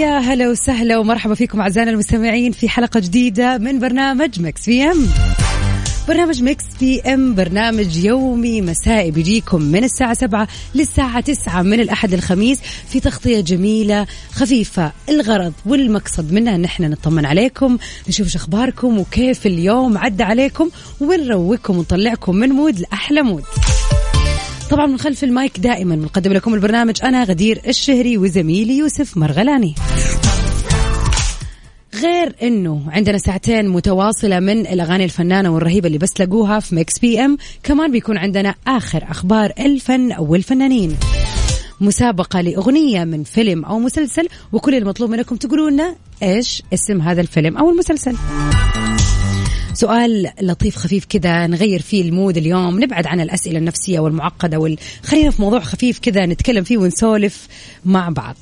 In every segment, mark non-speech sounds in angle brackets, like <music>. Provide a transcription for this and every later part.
يا هلا وسهلا ومرحبا فيكم أعزائنا المستمعين في حلقة جديدة من برنامج Mix PM. برنامج Mix PM برنامج يومي مسائي. بيجيكم من الساعة سبعة للساعة تسعة من الأحد للخميس في تغطية جميلة خفيفة الغرض والمقصد منها أن إحنا نطمن عليكم نشوف إيش أخباركم وكيف اليوم عدى عليكم ونروقكم ونطلعكم من mood لأحلى mood. طبعا من خلف المايك دائما بنقدم لكم البرنامج. أنا غدير الشهري وزميلي يوسف مرغلاني. غير إنه عندنا ساعتين متواصلة من الأغاني الفنانة والرهيبة اللي بس تلاقوها في Mix PM. كمان بيكون عندنا آخر أخبار الفن أو الفنانين مسابقة لأغنية من فيلم أو مسلسل وكل المطلوب منكم تقولوا لنا إيش اسم هذا الفيلم أو المسلسل. سؤال لطيف خفيف كذا نغير فيه ال mood اليوم نبعد عن الأسئلة النفسية والمعقدة وال... خلينا في موضوع خفيف كذا نتكلم فيه ونسولف مع بعض.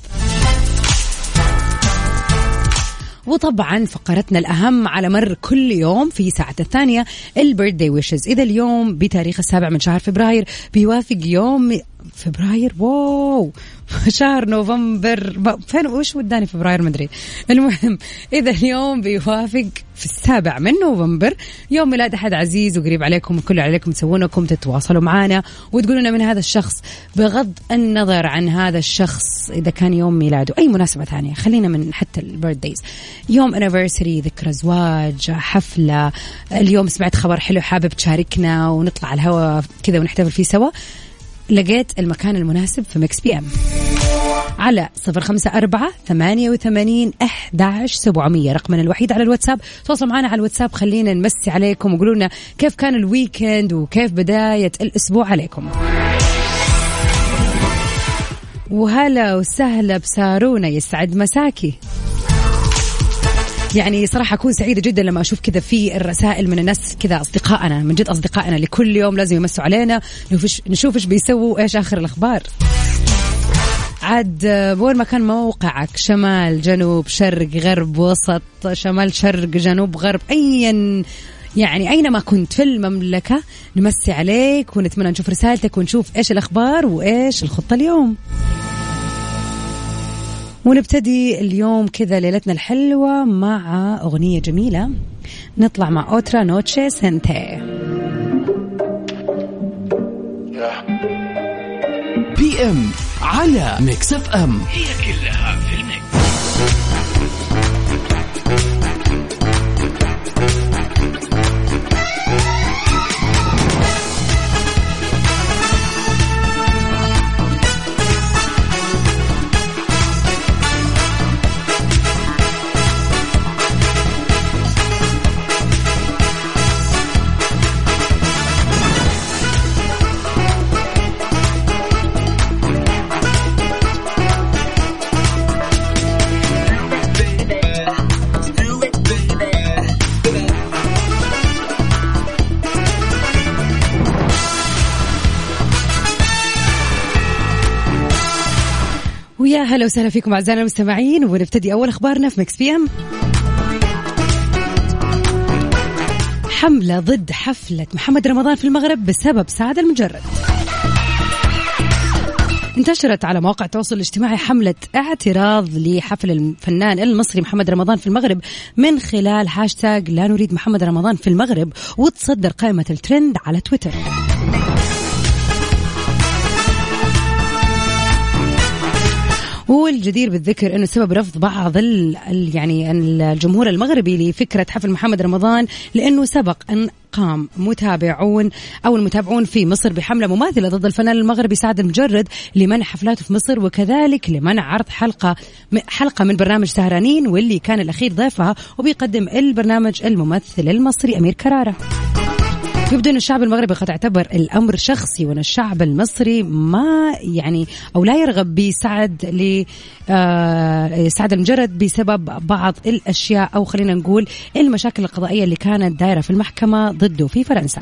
وطبعا فقرتنا الأهم على مر كل يوم في ساعة الثانية البيرثدي ويشز. إذا اليوم بتاريخ السابع من شهر فبراير بيوافق يوم فبراير واو! <laughs> شهر نوفمبر فين وش وداني فبراير؟ مدري المهم إذا اليوم بيوافق في السابع من نوفمبر يوم ميلاد أحد عزيز وقريب عليكم وكل اللي عليكم تسوونكم تتواصلوا معنا وتقولوا لنا من هذا الشخص بغض النظر عن هذا الشخص إذا كان يوم ميلاده. أي مناسبة ثانية خلينا من حتى ال birthdays يوم anniversary ذكرى زواج حفلة. اليوم سمعت خبر حلو حابب تشاركنا ونطلع على الهواء كذا ونحتفل فيه سوا. لقيت المكان المناسب في Mix PM. على صفر خمسة أربعة ثمانية وثمانين أحداش سبعمية. رقمنا الوحيد على الواتساب. تواصلوا معنا على الواتساب. خلينا نمسي عليكم وقولوا لنا كيف كان الويكند وكيف بداية الأسبوع عليكم. وهلا وسهلا بسارونا يسعد مساكي. يعني صراحة أكون سعيدة جدا لما أشوف كذا في الرسائل من الناس كذا أصدقائنا من جد أصدقائنا اللي كل يوم لازم يمسوا علينا نشوف إيش بيسووا إيش آخر الأخبار. عاد وين ما كان موقعك شمال جنوب شرق غرب وسط شمال شرق جنوب غرب أيا يعني أينما كنت في المملكة نمسي عليك ونتمنى نشوف رسالتك ونشوف إيش الأخبار وإيش الخطة اليوم. ونبتدي اليوم كذا ليلتنا الحلوة مع أغنية جميلة. نطلع مع Otra Noche Sin Ti. PM على Mix FM. هي كلها في ال mix. هلا وسهلا فيكم أعزائنا المستمعين ونبتدي أول أخبارنا في Mix PM حملة ضد حفلة محمد رمضان في المغرب بسبب سعد المجرد. انتشرت على مواقع التواصل الاجتماعي حملة اعتراض لحفل الفنان المصري محمد رمضان في المغرب من خلال هاشتاج لا نريد محمد رمضان في المغرب وتصدر قائمة الترند على تويتر. والجدير بالذكر إنه سبب رفض بعض ال يعني الجمهور المغربي لفكرة حفل محمد رمضان لأنه سبق أن قام متابعون أو المتابعون في مصر بحملة مماثلة ضد الفنان المغربي سعد المجرد لمنع حفلاته في مصر وكذلك لمنع عرض حلقة حلقة من برنامج سهرانين واللي كان الأخير ضيفها وبيقدم البرنامج الممثل المصري أمير كرارة. يبدو أن الشعب المغربي قد اعتبر الأمر شخصي وأن الشعب المصري ما يعني أو لا يرغب بسعد ل آه، سعد المجرد بسبب بعض الأشياء أو خلينا نقول المشاكل القضائية اللي كانت دايرة في المحكمة ضده في فرنسا.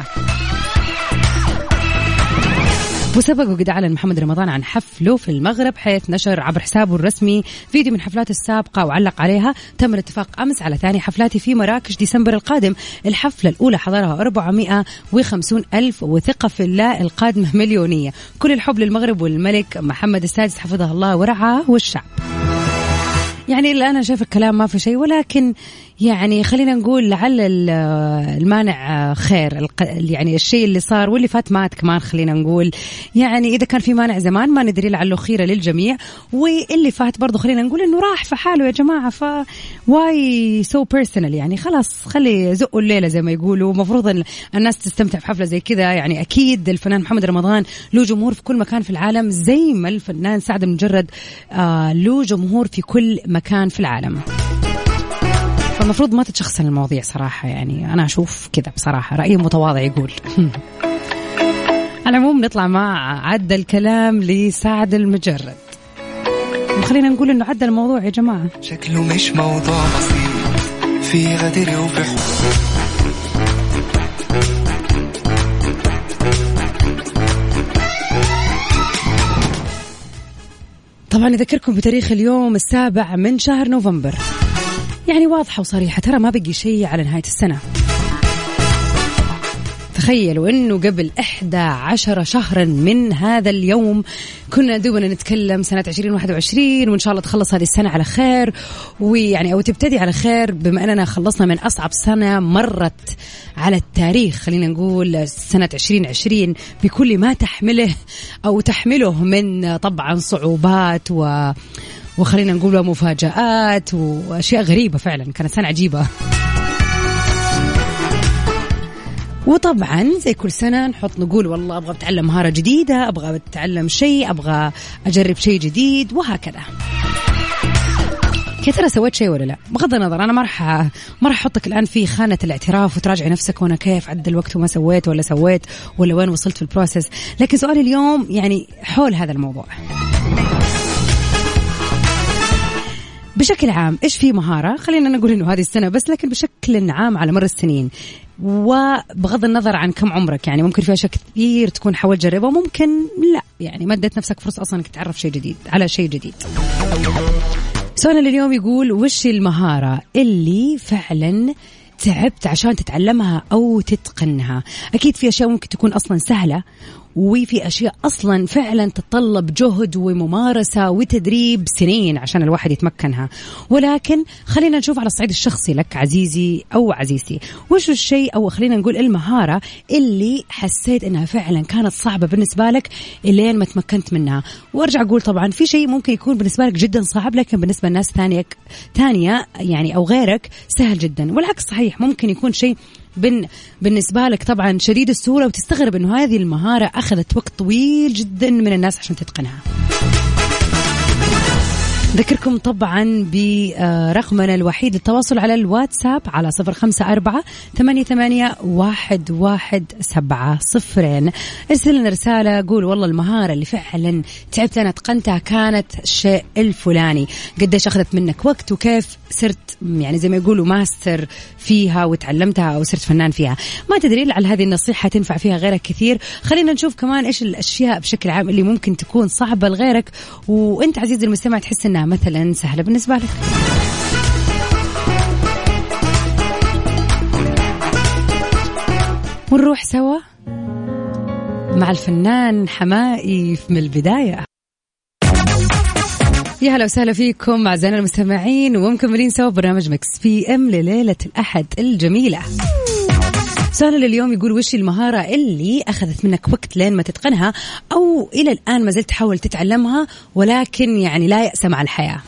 وسبق وقد أعلن محمد رمضان عن حفله في المغرب حيث نشر عبر حسابه الرسمي فيديو من حفلاته السابقة وعلق عليها. تم الاتفاق أمس على ثاني حفلاتي في مراكش ديسمبر القادم. الحفلة الأولى حضرها 450 ألف وثقة في الله القادمة مليونية. كل الحب للمغرب والملك محمد السادس حفظه الله ورعاه والشعب. يعني الآن أنا شايف الكلام ما في شيء ولكن يعني خلينا نقول لعل المانع خير يعني الشيء اللي صار واللي فات مات كمان خلينا نقول. يعني إذا كان في مانع زمان ما ندري لعله خيرة للجميع واللي فات برضو خلينا نقول إنه راح في حاله يا جماعة ف why so personal يعني خلاص خلي زقوا الليلة زي ما يقولوا. المفروض الناس تستمتع في حفلة زي كذا يعني أكيد الفنان محمد رمضان له جمهور في كل مكان في العالم زي ما الفنان سعد المجرد آه له جمهور في كل مكان في العالم. فالمفروض ما تتشخصن المواضيع صراحة يعني أنا أشوف كذا بصراحة رأيي متواضع يقول. <laughs> على العموم نطلع مع عدى الكلام لسعد المجرد. وخلينا نقول إنه عدى الموضوع يا جماعة. شكله مش موضوع بسيط. في غدر وفي حب. طبعا أذكركم بتاريخ اليوم السابع من شهر نوفمبر. يعني واضحة وصريحة. ترى ما بقي شيء على نهاية السنة. تخيلوا إنه قبل 11 شهرا من هذا اليوم كنا دوبنا نتكلم سنة 2021 وإن شاء الله تخلص هذه السنة على خير. ويعني أو تبتدي على خير بما أننا خلصنا من أصعب سنة مرت على التاريخ. خلينا نقول سنة 2020 بكل ما تحمله أو تحمله من طبعا صعوبات و وخلينا نقول مفاجآت وأشياء غريبة فعلا كانت سنة عجيبة وطبعا زي كل سنة نحط نقول والله أبغى أتعلم مهارة جديدة أبغى أتعلم شيء أبغى أجرب شيء جديد وهكذا يا ترى سويت شيء ولا لا؟ بغض النظر أنا ما راح ما راح أحطك الآن في خانة الاعتراف وتراجع نفسك وأنا كيف عدى الوقت وما سويت ولا سويت ولا وين وصلت في البروسيس، لكن سؤالي اليوم يعني حول هذا الموضوع. بشكل عام إيش في مهارة؟ خلينا نقول إنه هذه السنة بس لكن بشكل عام على مر السنين. وبغض النظر عن كم عمرك يعني ممكن في أشياء كثير تكون حاولت تجربها وممكن لا. يعني ما اديت نفسك فرصة أصلا إنك تعرف شيء جديد على شيء جديد. سؤالنا اليوم يقول وش المهارة اللي فعلا تعبت عشان تتعلمها أو تتقنها؟ أكيد في أشياء ممكن تكون أصلا سهلة وفي أشياء أصلا فعلا تتطلب جهد وممارسة وتدريب سنين عشان الواحد يتمكنها. ولكن خلينا نشوف على الصعيد الشخصي لك عزيزي أو عزيزتي. وش الشيء أو خلينا نقول المهارة اللي حسيت إنها فعلا كانت صعبة بالنسبة لك إلين ما تمكنت منها؟ وأرجع أقول طبعا في شيء ممكن يكون بالنسبة لك جدا صعب لكن بالنسبة لناس ثانية ثانية يعني أو غيرك سهل جدا. والعكس صحيح ممكن يكون شيء بن بالنسبة لك طبعا شديد السهولة وتستغرب أنه هذه المهارة أخذت وقت طويل جدا من الناس عشان تتقنها. ذكركم طبعا برقمنا الوحيد للتواصل على الواتساب على صفر خمسة أربعة ثمانية, ثمانية واحد, واحد سبعة صفرين. ارسل لنا رسالة قول والله المهارة اللي فعلا تعبت أنا اتقنتها كانت الشيء الفلاني. قديش أخذت منك وقت وكيف صرت يعني زي ما يقولوا ماستر فيها وتعلمتها أو صرت فنان فيها. ما تدري لعل هذه النصيحة تنفع فيها غيرك كثير. خلينا نشوف كمان إيش الأشياء بشكل عام اللي ممكن تكون صعبة لغيرك. وأنت عزيزي المستمع تحس إنها مثلا سهلة بالنسبة لك ونروح سوا مع الفنان حماقي من البداية يا هلا وسهلا فيكم أعزائنا المستمعين ومكملين سوا برنامج Mix PM لليلة الأحد الجميلة. سؤال لليوم يقول وش المهارة اللي أخذت منك وقت لين ما تتقنها أو إلى الآن ما زلت تحاول تتعلمها ولكن يعني لا يأس مع الحياة؟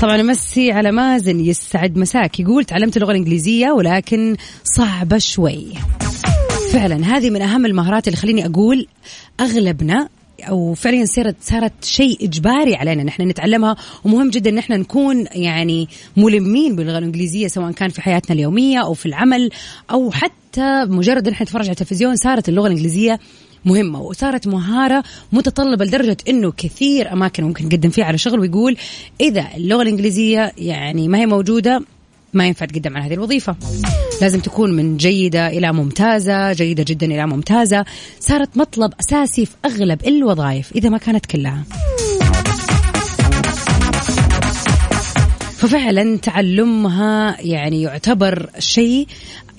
طبعا أمسي على مازن يسعد مساك. يقول تعلمت اللغة الإنجليزية ولكن صعبة شوي. فعلا هذه من أهم المهارات اللي خليني أقول أغلبنا أو فعليا صارت صارت شيء إجباري علينا. نحن نتعلمها ومهم جدا إن إحنا نكون يعني ملمين باللغة الإنجليزية سواء كان في حياتنا اليومية أو في العمل أو حتى مجرد إن إحنا نتفرج على التلفزيون صارت اللغة الإنجليزية مهمة وصارت مهارة متطلبة لدرجة إنه كثير أماكن ممكن نقدم فيها على شغل ويقول إذا اللغة الإنجليزية يعني ما هي موجودة ما ينفع تقدم على هذه الوظيفة. لازم تكون من جيدة إلى ممتازة جيدة جدا إلى ممتازة. صارت مطلب أساسي في أغلب الوظائف إذا ما كانت كلها. ففعلا تعلمها يعني يعتبر شيء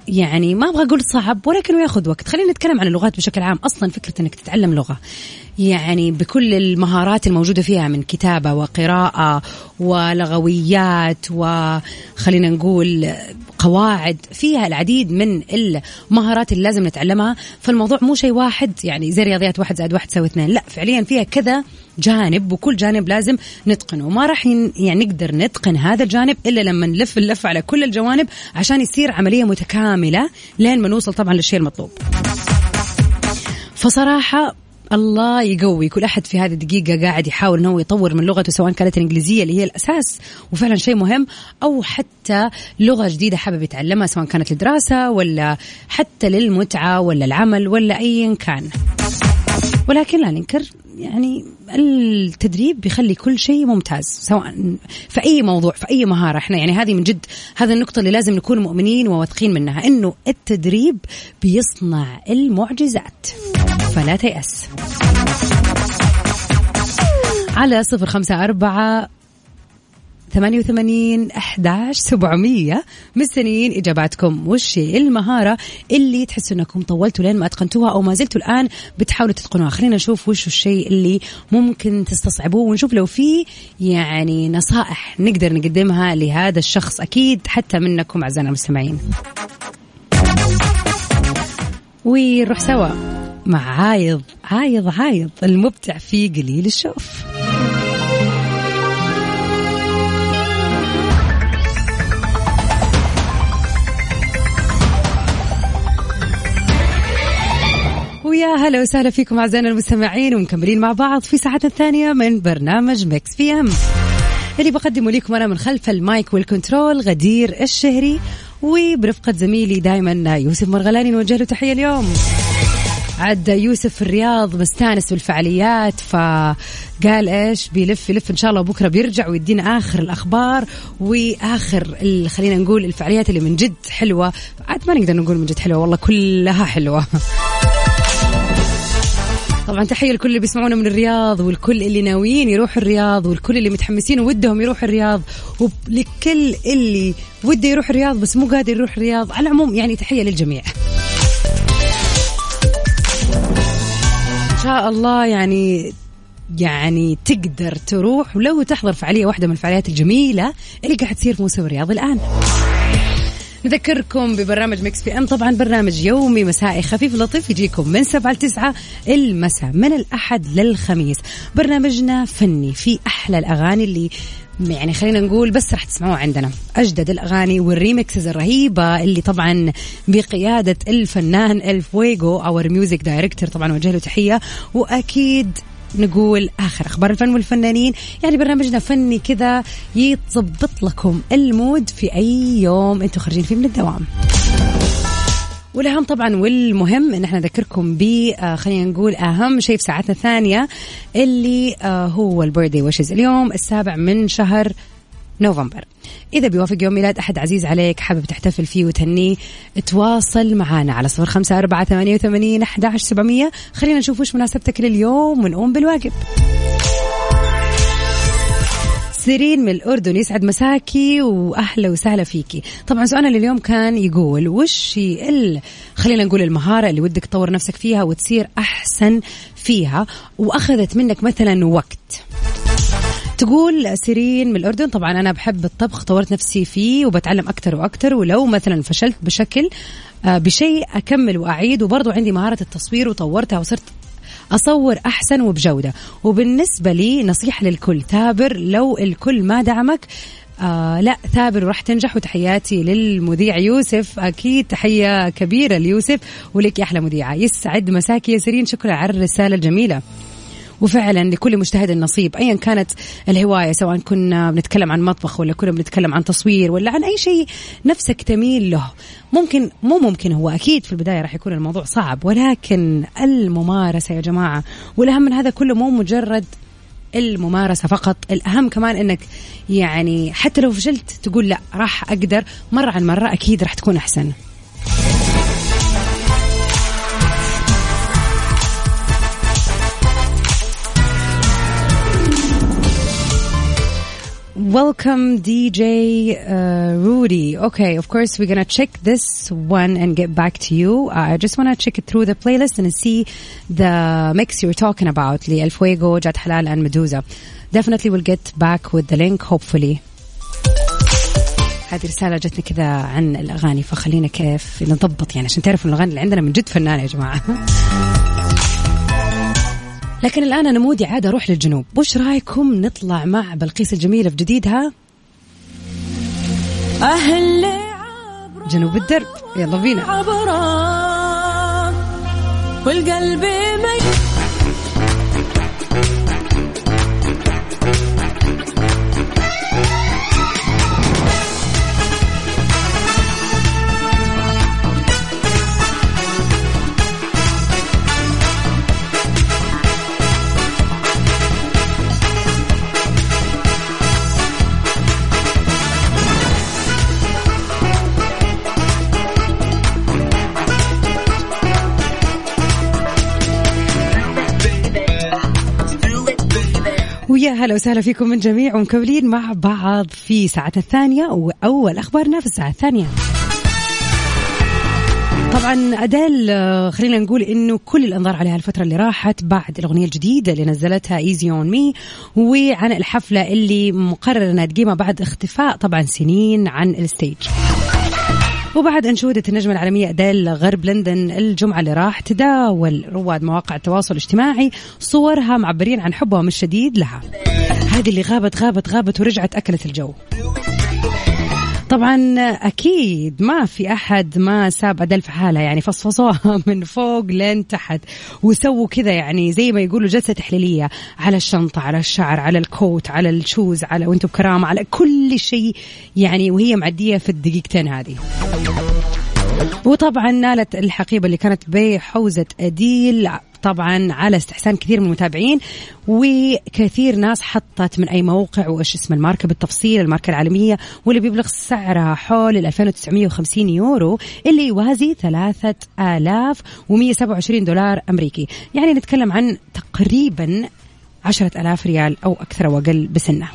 يعني ما أبغى أقول صعب ولكنه ياخذ وقت. خلينا نتكلم عن اللغات بشكل عام. أصلا فكرة إنك تتعلم لغة يعني بكل المهارات الموجودة فيها من كتابة وقراءة ولغويات وخلينا نقول قواعد فيها العديد من المهارات اللي لازم نتعلمها. فالموضوع مو شيء واحد يعني زي رياضيات واحد زائد واحد تساوي اثنين. لا فعليا فيها كذا جانب وكل جانب لازم نتقنه. وما راح يعني نقدر نتقن هذا الجانب إلا لما نلف اللفه على كل الجوانب عشان يصير عملية متكاملة لين ما نوصل طبعا للشيء المطلوب. فصراحة الله يقوي كل أحد في هذه الدقيقة قاعد يحاول إنه يطور من لغته سواء كانت الإنجليزية اللي هي الأساس وفعلا شيء مهم أو حتى لغة جديدة حابب يتعلمها سواء كانت للدراسة ولا حتى للمتعة ولا العمل ولا ايا كان. ولكن لا ننكر يعني التدريب بيخلي كل شيء ممتاز سواء في أي موضوع في أي مهارة. إحنا يعني هذه من جد هذه النقطة اللي لازم نكون مؤمنين وواثقين منها إنه التدريب بيصنع المعجزات. فلا تيأس. على صفر خمسة أربعة ثمانية وثمانين أحداش سبعمية. مستنيين إجاباتكم. وش المهارة اللي تحسوا أنكم طولتوا لين ما أتقنتوها أو ما زلتوا الآن بتحاولوا تتقنوها؟ خلينا نشوف وش الشيء اللي ممكن تستصعبوه ونشوف لو في يعني نصائح نقدر نقدمها لهذا الشخص أكيد حتى منكم أعزائنا المستمعين. ونروح سوا مع عايض عايض عايض المبدع في قليل الشوف. هلا وسهلا فيكم أعزائنا المستمعين ومكملين مع بعض في ساعتنا الثانية من برنامج Mix PM. اللي بقدمه لكم أنا من خلف ال mic وال control غدير الشهري وبرفقة زميلي دائما يوسف مرغلاني نوجه له تحية اليوم. عد يوسف في الرياض مستانس بالفعاليات فقال إيش؟ بيلف يلف إن شاء الله بكرة بيرجع ويدينا آخر الأخبار وآخر خلينا نقول الفعاليات اللي من جد حلوة. عاد ما نقدر نقول من جد حلوة والله كلها حلوة. طبعا تحية لكل اللي بيسمعونا من الرياض والكل اللي ناويين يروحوا الرياض والكل اللي متحمسين ودهم يروحوا الرياض ولكل اللي وده يروح الرياض بس مو قادر يروح الرياض. على العموم يعني تحية للجميع. إن شاء الله يعني يعني تقدر تروح ولو تحضر فعالية واحدة من الفعاليات الجميلة اللي قاعد تصير في موسم الرياض الآن. نذكركم ببرنامج Mix PM. طبعا برنامج يومي مسائي خفيف لطيف يجيكم من سبعة لتسعة المساء من الأحد للخميس. برنامجنا فني في أحلى الأغاني اللي يعني خلينا نقول بس راح تسمعوها عندنا. أجدد الأغاني وال remixes الرهيبة اللي طبعا بقيادة الفنان الفويجو أو music director طبعا وجه له تحية. وأكيد نقول آخر أخبار الفن والفنانين. يعني برنامجنا فني كذا يتظبط لكم ال mood في أي يوم. أنتم خارجين فيه من الدوام. والأهم طبعا والمهم إن إحنا نذكركم ب آه، خلينا نقول أهم شيء في ساعتنا الثانية اللي آه، هو البيرثدي ويشز. اليوم السابع من شهر نوفمبر. إذا بيوافق يوم ميلاد أحد عزيز عليك حابب تحتفل فيه وتهنيه تواصل معنا على صفر خمسة أربعة ثمانية وثمانين أحد سبعمية. خلينا نشوف وش مناسبتك لليوم ونقوم بالواجب. سيرين من الأردن يسعد مساكي وأهلا وسهلا فيكي. طبعا سؤالنا لليوم كان يقول وش ال... خلينا نقول المهارة اللي ودك تطور نفسك فيها وتصير أحسن فيها وأخذت منك مثلا وقت؟ تقول سيرين من الأردن طبعا أنا بحب الطبخ طورت نفسي فيه وبتعلم أكثر وأكثر ولو مثلا فشلت بشكل آه، بشيء أكمل وأعيد وبرضو عندي مهارة التصوير وطورتها وصرت أصور أحسن وبجودة. وبالنسبة لي نصيحة للكل ثابر لو الكل ما دعمك آه لا ثابر وراح تنجح وتحياتي للمذيع يوسف. أكيد تحية كبيرة ليوسف ولك يا أحلى مذيعة. يسعد مساكي يا سيرين شكرا على الرسالة الجميلة. وفعلا لكل مجتهد نصيب ايا كانت الهواية سواء كنا بنتكلم عن مطبخ ولا كنا بنتكلم عن تصوير ولا عن أي شيء نفسك تميل له. ممكن مو ممكن هو أكيد في البداية راح يكون الموضوع صعب ولكن الممارسة يا جماعة والأهم من هذا كله مو مجرد الممارسة فقط الأهم كمان أنك يعني حتى لو فشلت تقول لا راح أقدر مرة عن مرة أكيد راح تكون أحسن. Welcome, DJ uh, Rudy. Okay, of course, we're gonna check this one and get back to you. Uh, I just wanna check it through the playlist and see the mix you were talking about, El Fuego, Jad Halal, and Medusa. Definitely we'll get back with the link, hopefully. هذه رسالة جتني كذا عن الأغاني فخلينا كيف نضبط يعني عشان تعرفوا الأغاني اللي عندنا من جد فنانة يا جماعة لكن الآن أنا مودي عاد أروح للجنوب. وش رأيكم نطلع مع بلقيس الجميلة في جديدها؟ أهل جنوب الدرب. يلا بينا. والقلب ميت. هلا وسهلا فيكم من جميع ومكملين مع بعض في ساعتنا الثانية وأول أخبارنا في الساعة الثانية طبعا أديل آه، خلينا نقول إنه كل الأنظار عليها الفترة اللي راحت بعد الأغنية الجديدة اللي نزلتها Easy on Me وعن الحفلة اللي مقرر إنها تقيمها بعد اختفاء طبعا سنين عن ال stage. وبعد أنشودة النجمة العالمية أديل غرب لندن الجمعة اللي راح تداول رواد مواقع التواصل الاجتماعي صورها معبرين عن حبهم الشديد لها. هذه اللي غابت غابت غابت ورجعت أكلت الجو. طبعا أكيد ما في أحد ما ساب ادل في حالها يعني فصفصوها <laughs> من فوق لين تحت وسووا كذا يعني زي ما يقولوا جلسة تحليلية على الشنطة على الشعر على الكوت على الشوز على وأنتم بكرامة على كل شيء يعني وهي معدية في الدقيقتين هذه. وطبعا نالت الحقيبة اللي كانت بحوزة أديل طبعا على استحسان كثير من المتابعين وكثير ناس حطت من أي موقع وإيش اسم الماركة بالتفصيل الماركة العالمية واللي بيبلغ سعرها حول ال 2950 يورو اللي يوازي 3127 دولار أمريكي. يعني نتكلم عن تقريبا 10000 ريال أو أكثر أو أقل بسنة.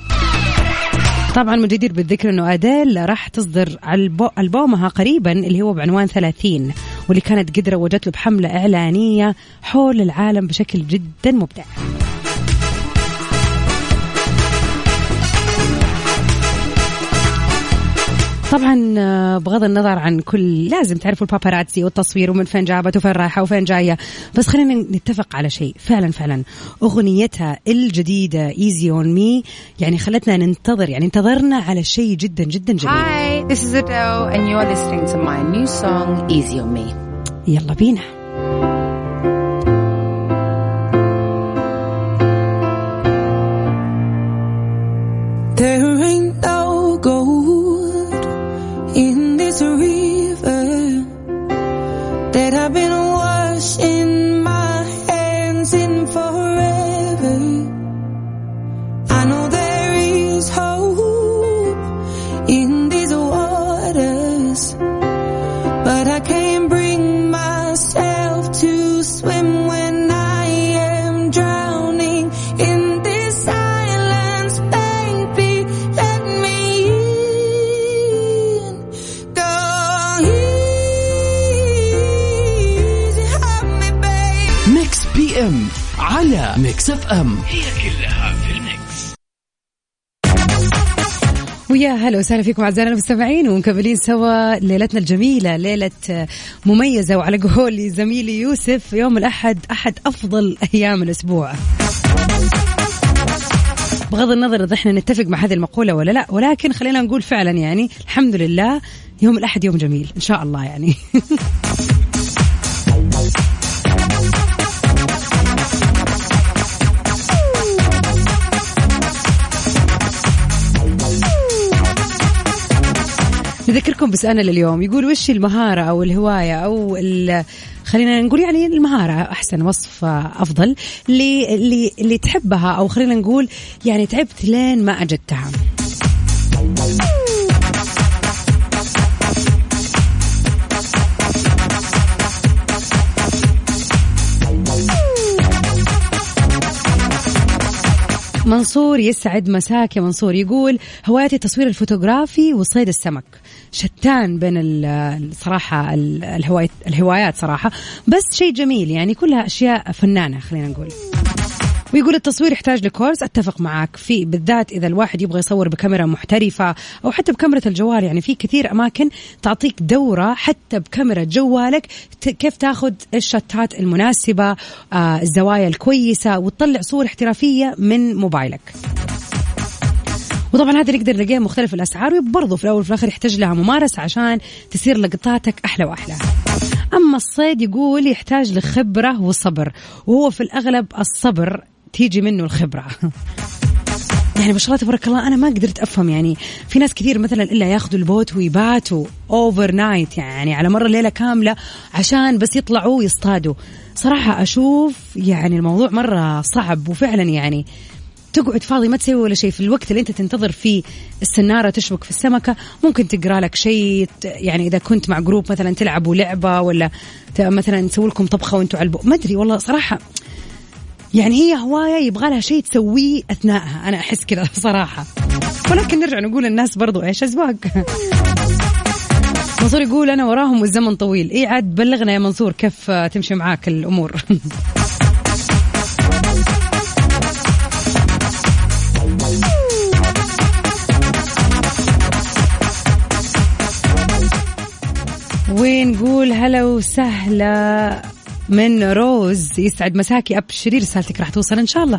طبعا مجدير بالذكر إنه آديل راح تصدر البو- ألبومها قريبا اللي هو بعنوان 30 واللي كانت قد روجت له بحملة إعلانية حول العالم بشكل جدا مبدع. طبعا آه، بغض النظر عن كل لازم تعرفوا ال paparazzi والتصوير ومن فين جابت وفين رايحة وفين جاية. بس خلينا نتفق على شيء. فعلا فعلا أغنيتها الجديدة Easy on Me يعني خلتنا ننتظر يعني انتظرنا على شيء جدا جدا جميل Hi, this is Adele, and you're listening to my new song, Easy on Me. يلا بينا. There ain't وسهلا فيكم أعزائنا المستمعين ومكملين سوا ليلتنا الجميلة ليلة مميزة وعلى قول زميلي يوسف يوم الأحد أحد أفضل أيام الأسبوع. بغض النظر إذا إحنا نتفق مع هذه المقولة ولا لا ولكن خلينا نقول فعلا يعني الحمد لله يوم الأحد يوم جميل إن شاء الله يعني. <laughs> نذكركم بسؤالنا لليوم. يقول وش المهارة أو الهواية أو خلينا نقول يعني المهارة أحسن وصف أفضل اللي, اللي, اللي تحبها أو خلينا نقول يعني تعبت لين ما أجدتها. منصور يسعد مساك يا منصور. يقول هوايتي التصوير الفوتوغرافي وصيد السمك. شتان بين ال- الصراحة ال- الهوايات, الهوايات صراحة. بس شيء جميل يعني كلها أشياء فنانة خلينا نقول. ويقول التصوير يحتاج ل course أتفق معك في بالذات إذا الواحد يبغى يصور بكاميرا محترفة أو حتى بكاميرا الجوال يعني في كثير أماكن تعطيك دورة حتى بكاميرا جوالك كيف تاخذ ال shots المناسبة آه الزوايا الكويسة وتطلع صور احترافية من موبايلك وطبعا هذا نقدر نلاقيه مختلف الأسعار وبرضه في الأول وفي الآخر يحتاج لها ممارسة عشان تصير لقطاتك أحلى وأحلى. أما الصيد يقول يحتاج لخبرة وصبر وهو في الأغلب الصبر تيجي منه الخبرة. يعني ما شاء الله تبارك الله أنا ما قدرت أفهم يعني في ناس كثير مثلا إلا ياخذوا ال boat ويباتوا overnight يعني على مر الليلة كاملة عشان بس يطلعوا يصطادوا صراحة أشوف يعني الموضوع مرة صعب وفعلا يعني تقعد فاضي ما تسوي ولا شيء في الوقت اللي أنت تنتظر فيه السنارة تشبك في السمكة ممكن تقرأ لك شيء يعني إذا كنت مع جروب مثلا تلعبوا لعبة ولا مثلا تسوي لكم طبخة وأنتم على ما أدري والله صراحة يعني هي هواية يبغى لها شيء تسويه اثناءها أنا أحس كذا <laughs> صراحة. ولكن نرجع نقول الناس برضو إيش اذواق <laughs> منصور يقول أنا وراهم والزمن طويل. اي عاد بلغنا يا منصور كيف تمشي معاك الأمور؟ <laughs> ونقول هلا وسهلا؟ من روز يسعد مساكي ابشري رسالتك راح توصل إن شاء الله.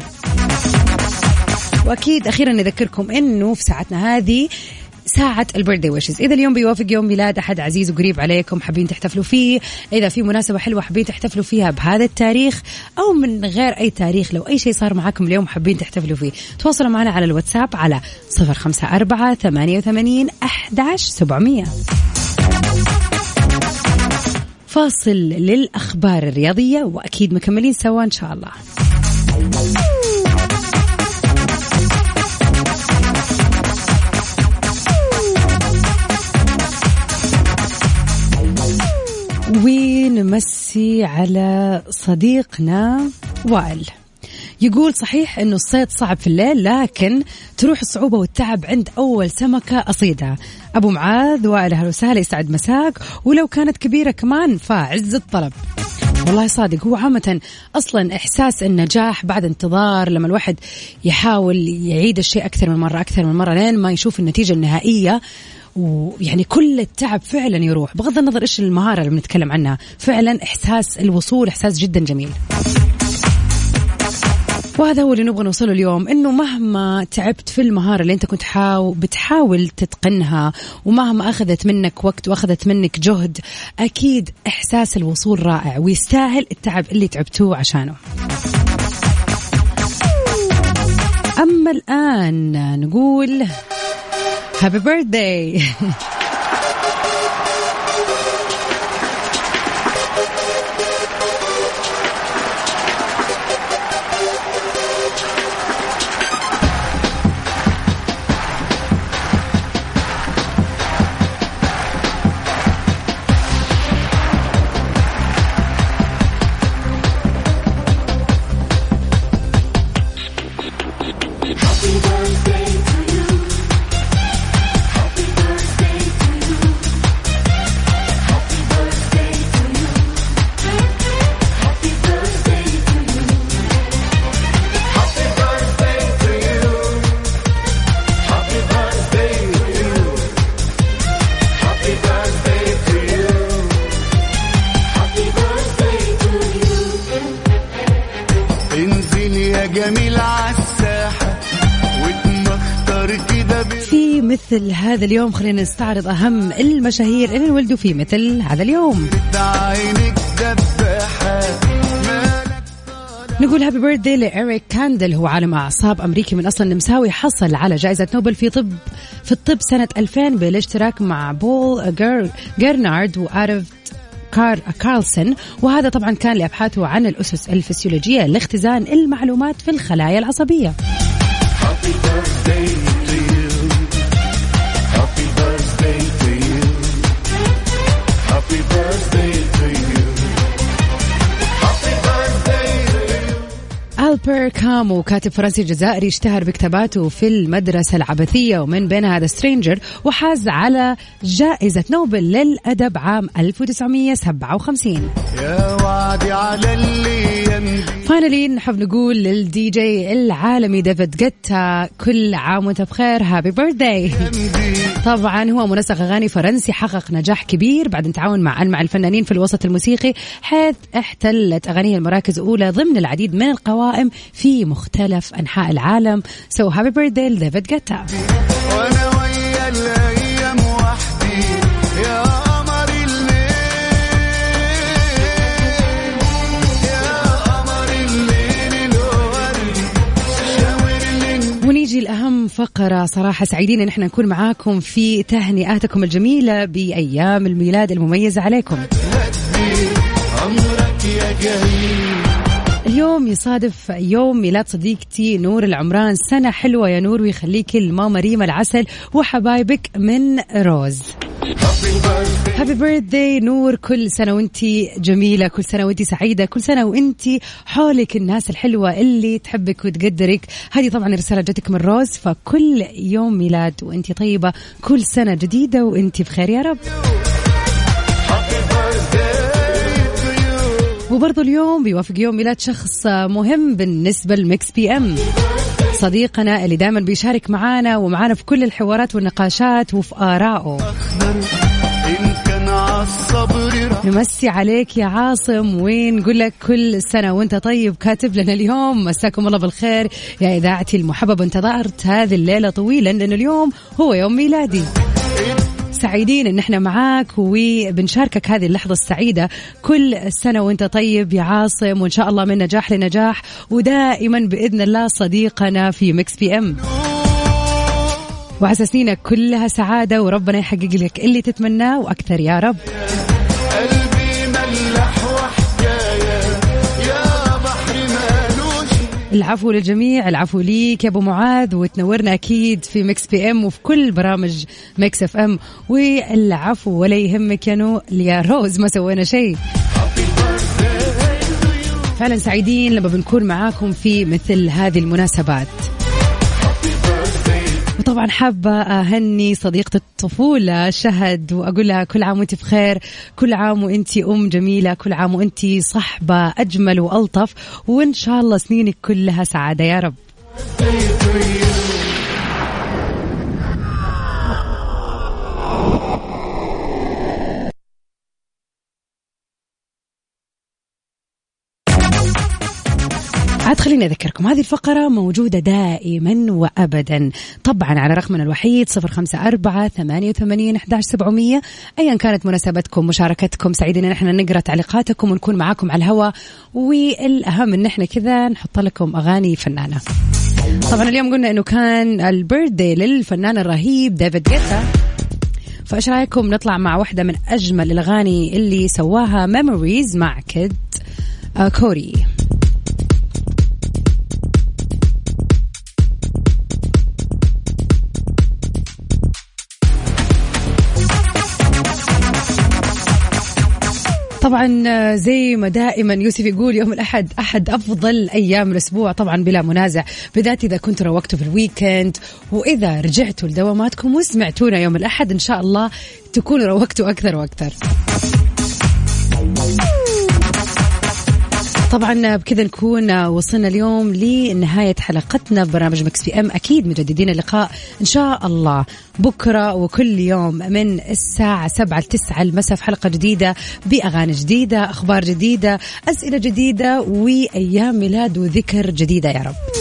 وأكيد أخيرا نذكركم إنه في ساعتنا هذه ساعة البيرثدي ويشز، إذا اليوم بيوافق يوم ميلاد أحد عزيز وقريب عليكم حابين تحتفلوا فيه، إذا في مناسبة حلوة حابين تحتفلوا فيها بهذا التاريخ أو من غير أي تاريخ لو أي شيء صار معاكم اليوم حابين تحتفلوا فيه، تواصلوا معنا على الواتساب على 054 88 11700 فاصل للأخبار الرياضية وأكيد مكملين سوا إن شاء الله. ونمسي على صديقنا وائل؟ يقول صحيح إنه الصيد صعب في الليل لكن تروح الصعوبة والتعب عند أول سمكة اصيدها أبو معاذ وائل أهلا وسهلا يسعد مساك ولو كانت كبيرة كمان فعز الطلب. والله صادق هو عامة أصلا إحساس النجاح بعد انتظار لما الواحد يحاول يعيد الشيء أكثر من مرة أكثر من مرة لين ما يشوف النتيجة النهائية. ويعني كل التعب فعلا يروح. بغض النظر إيش المهارة اللي بنتكلم عنها فعلا إحساس الوصول إحساس جدا جميل. وهذا هو اللي نبغى نوصله اليوم إنه مهما تعبت في المهارة اللي أنت كنت حاو بتحاول تتقنها ومهما أخذت منك وقت وأخذت منك جهد أكيد إحساس الوصول رائع ويستاهل التعب اللي تعبتوه عشانه. أما الآن نقول هابي بيرثداي <laughs> مثل هذا اليوم خلينا نستعرض أهم المشاهير اللي انولدوا في مثل هذا اليوم. نقول happy birthday لإريك كاندل هو عالم أعصاب أمريكي من أصل نمساوي حصل على جائزة نوبل في طب في الطب سنة 2000 بالاشتراك مع بول جر جرينجارد وآرفيد كار كارلسون وهذا طبعا كان لأبحاثه عن الأسس الفسيولوجية لاختزان المعلومات في الخلايا العصبية. You. ألبر كامو كاتب فرنسي جزائري اشتهر بكتاباته في المدرسة العبثية ومن بينها The Stranger وحاز على جائزة نوبل للأدب عام 1957 يا وعدي على دي finally نحب نقول للدي جي العالمي ديفيد جيتا كل عام وانت بخير happy birthday طبعا هو منسق أغاني فرنسي حقق نجاح كبير بعد التعاون مع مع الفنانين في الوسط الموسيقي حيث احتلت أغانيه المراكز الأولى ضمن العديد من القوائم في مختلف أنحاء العالم. so happy birthday لديفيد جيتا وأنا ويا الأيام وحدي يا قمر الليل يا قمر الليل ونيجي الأهم فقرة صراحة سعيدين إن إحنا نكون معاكم في تهنئاتكم الجميلة بأيام الميلاد المميزة عليكم. عمرك يا جميل اليوم يصادف يوم ميلاد صديقتي نور العمران. سنة حلوة يا نور ويخليك الماما ريما العسل وحبايبك من روز. هابي بيرثدي نور كل سنة وانتي جميلة كل سنة وانتي سعيدة كل سنة وانتي حولك الناس الحلوة اللي تحبك وتقدرك. هذه طبعا رسالة جتك من روز فكل يوم ميلاد وانتي طيبة كل سنة جديدة وانتي بخير يا رب. وبرضو اليوم بيوافق يوم ميلاد شخص مهم بالنسبة لمكس بي إم. صديقنا اللي دائما بيشارك معانا ومعانا في كل الحوارات والنقاشات وفي آرائه. نمسي عليك يا عاصم. ونقول لك كل سنة وانت طيب؟ كاتب لنا اليوم. مساكم الله بالخير. يا إذاعتي المحببة انتظرت هذه الليلة طويلا لأن اليوم هو يوم ميلادي. سعيدين إن إحنا معاك وبنشاركك هذه اللحظة السعيدة كل سنة وإنت طيب يا عاصم وإن شاء الله من نجاح لنجاح ودائما بإذن الله صديقنا في Mix PM. وعسى سنينك كلها سعادة وربنا يحقق لك اللي تتمناه وأكثر يا رب. قلبي ملح العفو للجميع العفو ليك يا أبو معاذ وتنورنا أكيد في Mix PM وفي كل برامج Mix FM. والعفو ولا يهمك يا نو يا روز ما سوينا شيء. فعلا سعيدين لما بنكون معاكم في مثل هذه المناسبات. وطبعا حابة أهني صديقة الطفولة شهد وأقول لها كل عام وأنت بخير كل عام وأنت أم جميلة كل عام وأنت صحبة أجمل وألطف وإن شاء الله سنينك كلها سعادة. يا رب. خليني أذكركم هذه الفقرة موجودة دائما وأبدا. طبعا على رقمنا الوحيد صفر خمسة أربعة ثمانية وثمانين أحداش سبعمية. أيا كانت مناسبتكم مشاركتكم سعيدين إن إحنا نقرأ تعليقاتكم ونكون معاكم على الهواء. والأهم إن إحنا كذا نحط لكم أغاني فنانة. طبعا اليوم قلنا إنه كان ال birthday للفنان الرهيب ديفيد جيتا. فإيش رأيكم نطلع مع واحدة من أجمل الأغاني اللي سواها Memories مع كيد آه كوري. طبعا آه، زي ما دائما يوسف يقول يوم الأحد أحد أفضل أيام الأسبوع طبعا بلا منازع بالذات إذا كنت روقتوا في الويكند. وإذا رجعتوا لدواماتكم وسمعتونا يوم الأحد إن شاء الله تكونوا روقتوا أكثر وأكثر. طبعا بكذا نكون وصلنا اليوم لنهاية حلقتنا في برنامج مكس بي أم. أكيد مجددين اللقاء إن شاء الله بكرة وكل يوم من الساعة 7 ل 9 المساء في حلقة جديدة بأغاني جديدة أخبار جديدة أسئلة جديدة وأيام ميلاد وذكر جديدة. يا رب.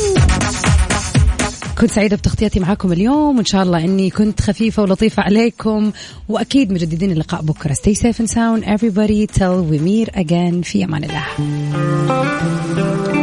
كنت سعيدة بتغطيتي معاكم اليوم وإن شاء الله أني كنت خفيفة ولطيفة عليكم وأكيد مجددين اللقاء بكرة. Stay safe and sound everybody. Till we meet again. في أمان الله.